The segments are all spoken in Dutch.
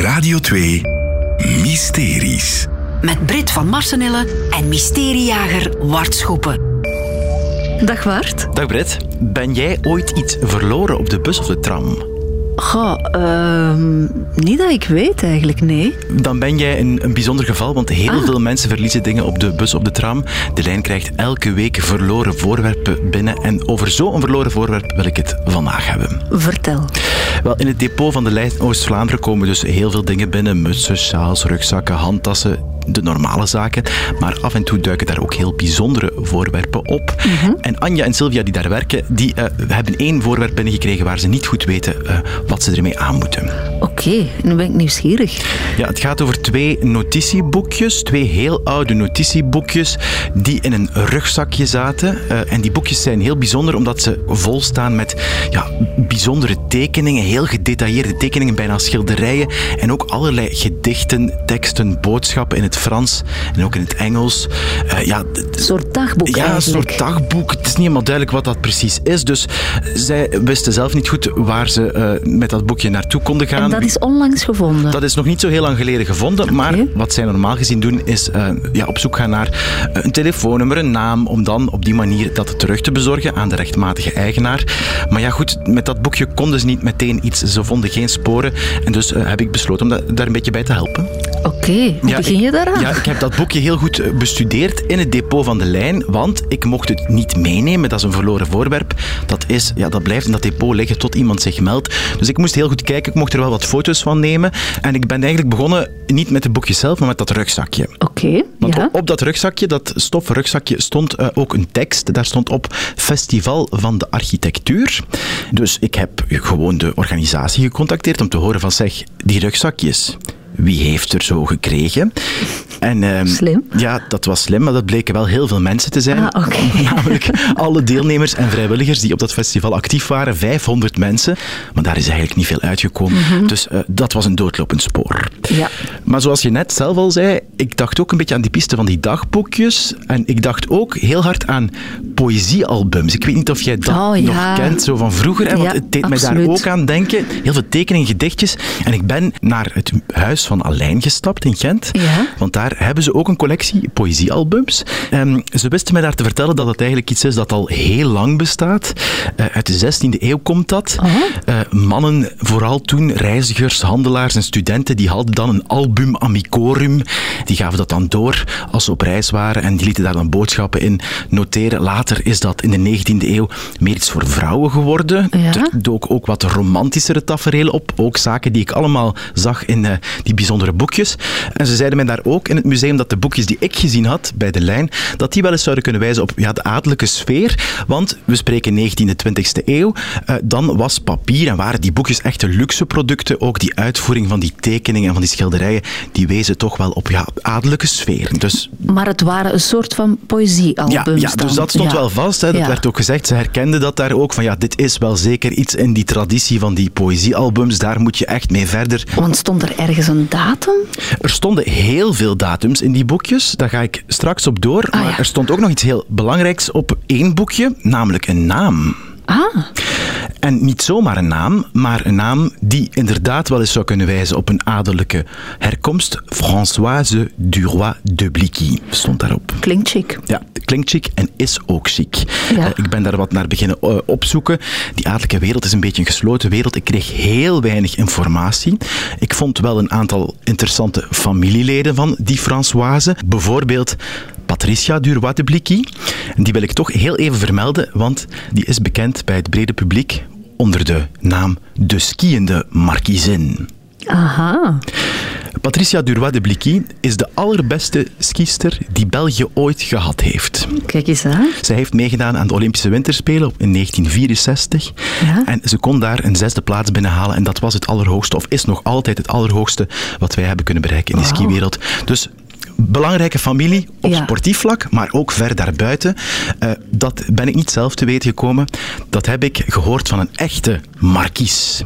Radio 2 Mysteries. Met Brit van Marsenille en mysteriejager Wart Schoepen. Dag Wart. Dag Brit. Ben jij ooit iets verloren op de bus of de tram? Goh, ehm, niet dat ik weet eigenlijk, nee. Dan ben jij een, een bijzonder geval, want heel Ah. veel mensen verliezen dingen op de bus of de tram. De lijn krijgt elke week verloren voorwerpen binnen. En over zo'n verloren voorwerp wil ik het vandaag hebben. Vertel. Wel, in het depot van de lijn Oost-Vlaanderen komen dus heel veel dingen binnen. Mutsen, sjaals, rugzakken, handtassen, de normale zaken. Maar af en toe duiken daar ook heel bijzondere voorwerpen op. Mhm. En Anja en Sylvia die daar werken, die eh, hebben één voorwerp binnengekregen waar ze niet goed weten eh, wat ze ermee aan moeten. Oké, nu ben ik nieuwsgierig. Ja, het gaat over twee notitieboekjes, twee heel oude notitieboekjes die in een rugzakje zaten. Eh, en die boekjes zijn heel bijzonder omdat ze vol staan met ja, bijzondere tekeningen, heel gedetailleerde tekeningen, bijna schilderijen. En ook allerlei gedichten, teksten, boodschappen in het Frans en ook in het Engels. Eh, ja, Een soort dagboek ja, een soort dagboek. Het is niet helemaal duidelijk wat dat precies is. Dus zij wisten zelf niet goed waar ze eh, met dat boekje naartoe konden gaan. En dat is onlangs gevonden. Dat is nog niet zo heel lang geleden gevonden, maar wat zij normaal gezien doen is eh, ja, op zoek gaan naar een telefoonnummer, een naam, om dan op die manier dat terug te bezorgen aan de rechtmatige eigenaar. Maar ja goed, met dat boekje konden ze niet meteen iets, ze vonden geen sporen en dus heb ik besloten om da- daar een beetje bij te helpen. Oké, hoe Ja, begin je daaraan? Ja, ik heb dat boekje heel goed eh, bestudeerd in het depot van de lijn, want ik mocht het niet meenemen. Dat is een verloren voorwerp. Dat, is, ja, dat blijft in dat depot liggen tot iemand zich meldt. Dus ik moest heel goed kijken. Ik mocht er wel wat foto's van nemen. En ik ben eigenlijk begonnen niet met het boekje zelf, maar met dat rugzakje. Oké, Want ja. op, op dat rugzakje, dat stoffen rugzakje, stond eh, ook een tekst. Daar stond op Festival van de Architectuur. Dus ik heb gewoon de organisatie gecontacteerd om te horen van zeg, die rugzakjes, wie heeft er zo gekregen? En, ehm, Slim. Ja, dat was slim, maar dat bleken wel heel veel mensen te zijn. Ah. Namelijk alle deelnemers en vrijwilligers die op dat festival actief waren, 500 mensen. Maar daar is eigenlijk niet veel uitgekomen. Dus eh, dat was een doodlopend spoor. Mhm. Ja. Maar zoals je net zelf al zei, ik dacht ook een beetje aan die piste van die dagboekjes. En ik dacht ook heel hard aan poëziealbums. Ik weet niet of jij dat Oh, ja. nog kent, zo van vroeger. Hè? Want Ja, het deed mij daar ook aan denken. Heel veel tekeningen, gedichtjes. En ik ben naar het huis van Alijn gestapt in Gent. Ja. Want daar hebben ze ook een collectie poëziealbums. Ehm, ze wisten mij daar te vertellen dat het eigenlijk iets is dat al heel lang bestaat. Eh, uit de 16e eeuw komt dat. Oh. Eh, mannen, vooral toen, reizigers, handelaars en studenten, die hadden dan een album amicorum. Die gaven dat dan door als ze op reis waren en die lieten daar dan boodschappen in noteren. Later is dat in de 19e eeuw meer iets voor vrouwen geworden. Ja. Er dook ook wat romantischere tafereelen op. Ook zaken die ik allemaal zag in eh, die bijzondere boekjes. En ze zeiden mij daar ook in het museum dat de boekjes die ik gezien had bij de lijn, dat die wel eens zouden kunnen wijzen op ja, de adellijke sfeer. Want we spreken 19e, 20e eeuw. Eh, dan was papier en waren die boekjes echte luxe producten. Ook die uitvoering van die tekeningen en van die schilderijen, die wezen toch wel op ja, adellijke sfeer. Dus Maar het waren een soort van poëziealbums ja, ja, dus dat stond Ja. wel vast. Hè. Dat Ja. werd ook gezegd. Ze herkenden dat daar ook. Van ja, dit is wel zeker iets in die traditie van die poëziealbums. Daar moet je echt mee verder. Want stond er ergens een datum? Er stonden heel veel datums in die boekjes. Daar ga ik straks op door. Ah, maar er stond ook nog iets heel belangrijks op één boekje, namelijk een naam. Ah, En niet zomaar een naam, maar een naam die inderdaad wel eens zou kunnen wijzen op een adellijke herkomst. Françoise Duroy de Bliquy stond daarop. klinkt chic. Ja, klinkt chic en is ook chic. Ja. Eh, ik ben daar wat naar beginnen eh, opzoeken. Die adellijke wereld is een beetje een gesloten wereld. Ik kreeg heel weinig informatie. Ik vond wel een aantal interessante familieleden van die Françoise. Bijvoorbeeld Patricia. En die wil ik toch heel even vermelden, want die is bekend bij het brede publiek onder de naam de skiende markiezin. Aha. Patricia Duroy de Bliquy is de allerbeste skister die België ooit gehad heeft. Kijk eens aan. Zij heeft meegedaan aan de Olympische Winterspelen in 1964. Ja. En ze kon daar een zesde plaats binnenhalen. En dat was het allerhoogste, of is nog altijd het allerhoogste, wat wij hebben kunnen bereiken in de skiwereld. Dus belangrijke familie op Ja. sportief vlak, maar ook ver daarbuiten. Eh, dat ben ik niet zelf te weten gekomen. Dat heb ik gehoord van een echte markies.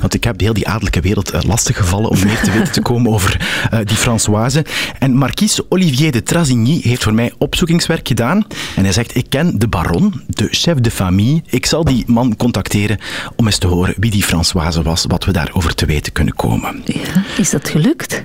Want ik heb heel die adellijke wereld eh, lastig gevallen om meer te weten te komen over eh, die Françoise. En markies Olivier de Trazigny heeft voor mij opzoekingswerk gedaan. En hij zegt, ik ken de baron, de chef de famille. Ik zal die man contacteren om eens te horen wie die Françoise was, wat we daarover te weten kunnen komen. Ja, is dat gelukt?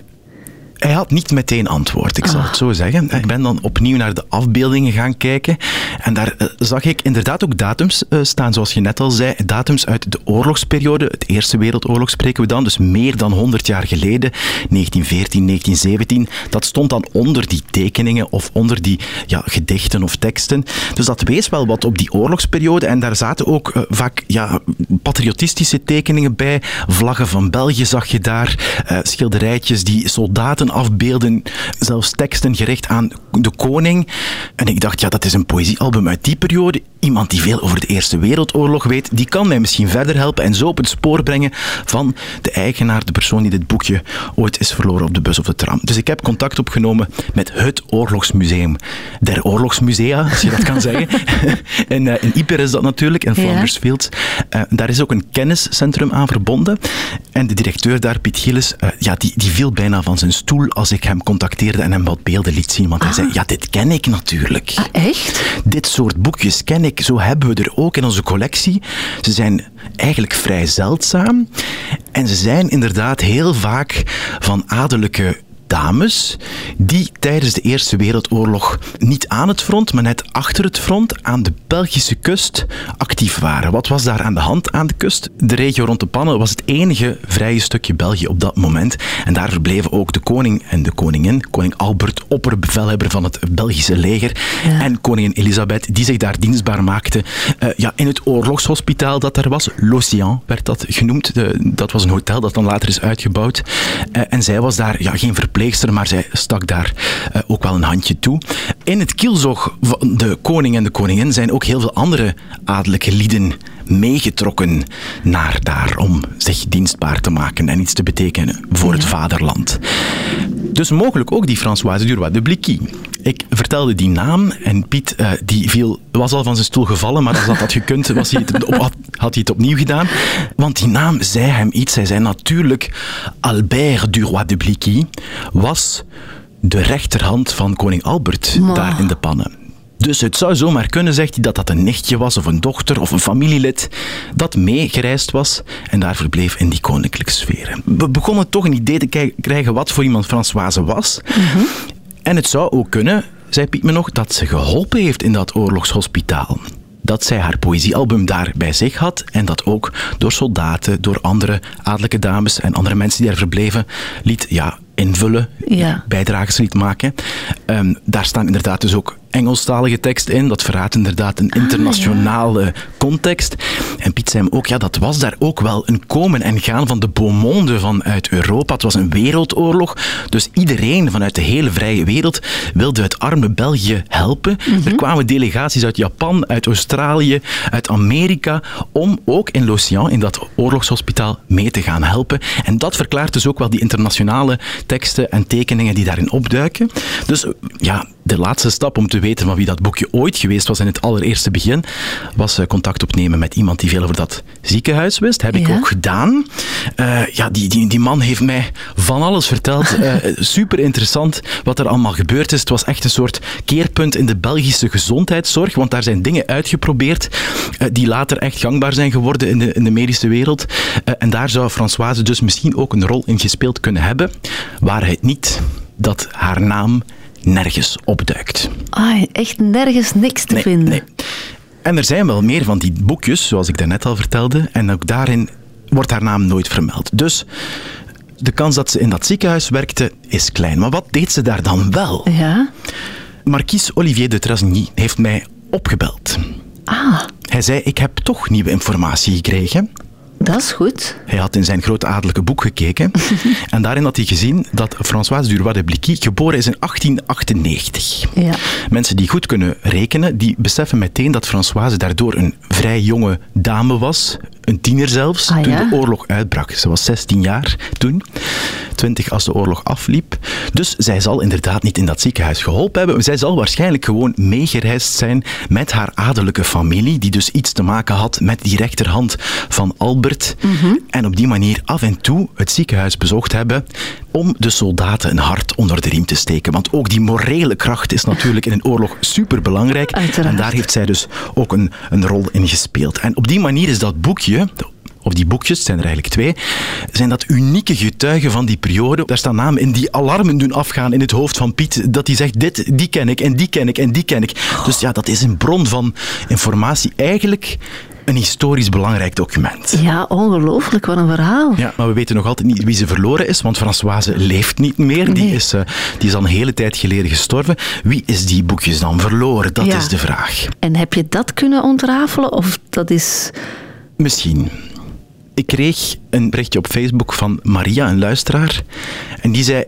Hij had niet meteen antwoord, ik zal Ah. het zo zeggen. Ik ben dan opnieuw naar de afbeeldingen gaan kijken. En daar eh, zag ik inderdaad ook datums eh, staan, zoals je net al zei. Datums uit de oorlogsperiode. Het Eerste Wereldoorlog spreken we dan, dus meer dan 100 jaar geleden. 1914, 1917. Dat stond dan onder die tekeningen of onder die ja, gedichten of teksten. Dus dat wees wel wat op die oorlogsperiode. En daar zaten ook eh, vaak ja, patriotistische tekeningen bij. Vlaggen van België zag je daar. schilderijtjes die soldaten afbeelden. Zelfs teksten gericht aan de koning. En ik dacht, ja, dat is een poëziealbum uit die periode. Iemand die veel over de Eerste Wereldoorlog weet, die kan mij misschien verder helpen en zo op het spoor brengen van de eigenaar, de persoon die dit boekje ooit is verloren op de bus of de tram. Dus ik heb contact opgenomen met het Oorlogsmuseum der Oorlogsmusea, als je dat kan zeggen. in, eh, in Ieper is dat natuurlijk, in Ja. Flanders Field. Eh, daar is ook een kenniscentrum aan verbonden. En de directeur daar, Piet Gilles, eh, ja, die, die viel bijna van zijn stoel als ik hem contacteerde en hem wat beelden liet zien. Want hij zei, ja, dit ken ik natuurlijk. Ah, echt? Dit soort boekjes ken ik. Zo hebben we er ook in onze collectie. Ze zijn eigenlijk vrij zeldzaam. En ze zijn inderdaad heel vaak van adellijke dames die tijdens de Eerste Wereldoorlog niet aan het front, maar net achter het front aan de Belgische kust actief waren. Wat was daar aan de hand aan de kust? De regio rond de Pannen was het enige vrije stukje België op dat moment. En daar verbleven ook de koning en de koningin. Koning Albert, opperbevelhebber van het Belgische leger. Ja. En koningin Elisabeth, die zich daar dienstbaar maakte eh, ja, in het oorlogshospitaal dat er was. L'Océan werd dat genoemd. De- dat was een hotel dat dan later is uitgebouwd. Eh, en zij was daar ja, geen verpleegster, maar zij stak daar eh, ook wel een handje toe. In het kielzog van de koning en de koningin zijn ook heel veel andere adellijke lieden meegetrokken naar daar om zich dienstbaar te maken en iets te betekenen voor het vaderland. Dus mogelijk ook die Françoise Duroy de Bliquy. Ik vertelde die naam en Piet eh, die viel, was al van zijn stoel gevallen, maar als dat had gekund, was hij het op, had, had hij het opnieuw gedaan. Want die naam zei hem iets. Hij zei natuurlijk Albert Duroy de Bliquy was de rechterhand van koning Albert Maar. daar in de pannen. Dus het zou zomaar kunnen, zegt hij, dat dat een nichtje was of een dochter of een familielid dat meegereisd was en daar verbleef in die koninklijke sfeer. We begonnen toch een idee te krijgen wat voor iemand Françoise was. En het zou ook kunnen, zei Piet me nog, dat ze geholpen heeft in dat oorlogshospitaal. Dat zij haar poëziealbum daar bij zich had en dat ook door soldaten, door andere adellijke dames en andere mensen die daar verbleven, liet ja, invullen, Ja. bijdrages liet maken. Ehm, daar staan inderdaad dus ook Engelstalige teksten in. Dat verraadt inderdaad een internationale context. En Piet zei hem ook, ja, dat was daar ook wel een komen en gaan van de beaumonde vanuit Europa. Het was een wereldoorlog. Dus iedereen vanuit de hele vrije wereld wilde het arme België helpen. Er kwamen delegaties uit Japan, uit Australië, uit Amerika, om ook in L'Océan, in dat oorlogshospitaal, mee te gaan helpen. En dat verklaart dus ook wel die internationale teksten en tekeningen die daarin opduiken. Dus ja, de laatste stap om te weten van wie dat boekje ooit geweest was in het allereerste begin, was eh, contact opnemen met iemand die veel over dat ziekenhuis wist. Heb ik Ja. ook gedaan. Eh, ja, die, die, die man heeft mij van alles verteld. Eh, super interessant wat er allemaal gebeurd is. Het was echt een soort keerpunt in de Belgische gezondheidszorg, want daar zijn dingen uitgeprobeerd die later echt gangbaar zijn geworden in de, in de medische wereld. En daar zou Françoise dus misschien ook een rol in gespeeld kunnen hebben, waar het niet dat haar naam nergens opduikt. Ah, echt nergens niks te Nee, vinden. nee. En er zijn wel meer van die boekjes, zoals ik daarnet al vertelde. En ook daarin wordt haar naam nooit vermeld. Dus de kans dat ze in dat ziekenhuis werkte is klein. Maar wat deed ze daar dan wel? Ja? Marquise Olivier de Trasny heeft mij opgebeld. Ah, Hij zei, ik heb toch nieuwe informatie gekregen. Dat is goed. Hij had in zijn grootadellijke boek gekeken. en daarin had hij gezien dat Françoise Duroy de Bliquy geboren is in 1898. Ja. Mensen die goed kunnen rekenen, die beseffen meteen dat Françoise daardoor een vrij jonge dame was. Een tiener zelfs, Ah, toen de oorlog uitbrak. Ze was 16 jaar toen. Twintig als de oorlog afliep. Dus zij zal inderdaad niet in dat ziekenhuis geholpen hebben. Zij zal waarschijnlijk gewoon meegereisd zijn met haar adellijke familie, die dus iets te maken had met die rechterhand van Albert. En op die manier af en toe het ziekenhuis bezocht hebben om de soldaten een hart onder de riem te steken. Want ook die morele kracht is natuurlijk in een oorlog superbelangrijk. Uiteraard. En daar heeft zij dus ook een, een rol in gespeeld. En op die manier is dat boekje, of die boekjes, zijn er eigenlijk twee, zijn dat unieke getuigen van die periode. Daar staan namen in die alarmen doen afgaan in het hoofd van Piet, dat hij zegt, dit, die ken ik, en die ken ik, en die ken ik. Dus ja, dat is een bron van informatie. Eigenlijk een historisch belangrijk document. Ja, ongelooflijk, wat een verhaal. Ja, maar we weten nog altijd niet wie ze verloren is, want Françoise leeft niet meer. Die, is, eh, die is al een hele tijd geleden gestorven. Wie is die boekjes dan verloren? Dat Ja. is de vraag. En heb je dat kunnen ontrafelen? Of dat is... Misschien. Ik kreeg een berichtje op Facebook van Maria, een luisteraar. En die zei,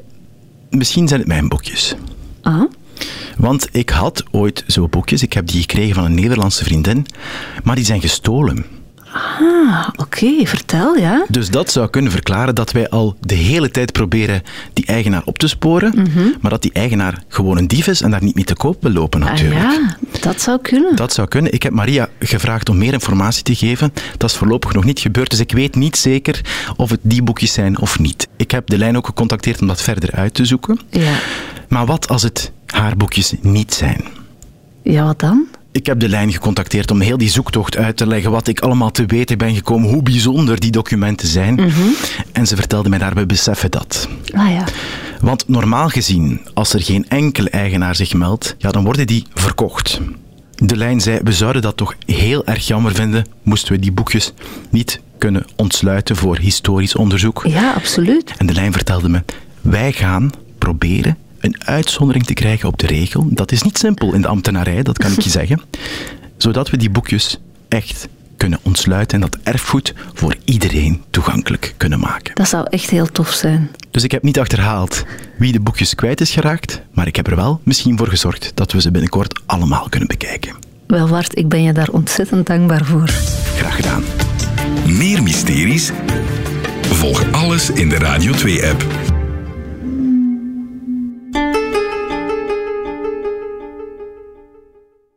misschien zijn het mijn boekjes. Ah, Want ik had ooit zo boekjes, ik heb die gekregen van een Nederlandse vriendin, maar die zijn gestolen. Ah oké, vertel, ja. Dus dat zou kunnen verklaren dat wij al de hele tijd proberen die eigenaar op te sporen, Mhm. maar dat die eigenaar gewoon een dief is en daar niet mee te koop wil lopen Ah, natuurlijk. ja, dat zou kunnen. Dat zou kunnen. Ik heb Maria gevraagd om meer informatie te geven. Dat is voorlopig nog niet gebeurd, dus ik weet niet zeker of het die boekjes zijn of niet. Ik heb de lijn ook gecontacteerd om dat verder uit te zoeken. Ja. Maar wat als het haar boekjes niet zijn? ja, wat dan? Ik heb de lijn gecontacteerd om heel die zoektocht uit te leggen, wat ik allemaal te weten ben gekomen, hoe bijzonder die documenten zijn. En ze vertelde mij daarbij, beseffen dat. Ah ja. Want normaal gezien, als er geen enkele eigenaar zich meldt, ja, dan worden die verkocht. De lijn zei, we zouden dat toch heel erg jammer vinden, moesten we die boekjes niet kunnen ontsluiten voor historisch onderzoek. Ja, absoluut. En de lijn vertelde me, wij gaan proberen een uitzondering te krijgen op de regel. Dat is niet simpel in de ambtenarij, dat kan ik je zeggen. Zodat we die boekjes echt kunnen ontsluiten en dat erfgoed voor iedereen toegankelijk kunnen maken. Dat zou echt heel tof zijn. Dus ik heb niet achterhaald wie de boekjes kwijt is geraakt, maar ik heb er wel misschien voor gezorgd dat we ze binnenkort allemaal kunnen bekijken. Wel, Wart, ik ben je daar ontzettend dankbaar voor. Graag gedaan. Meer mysteries? Volg alles in de Radio 2-app.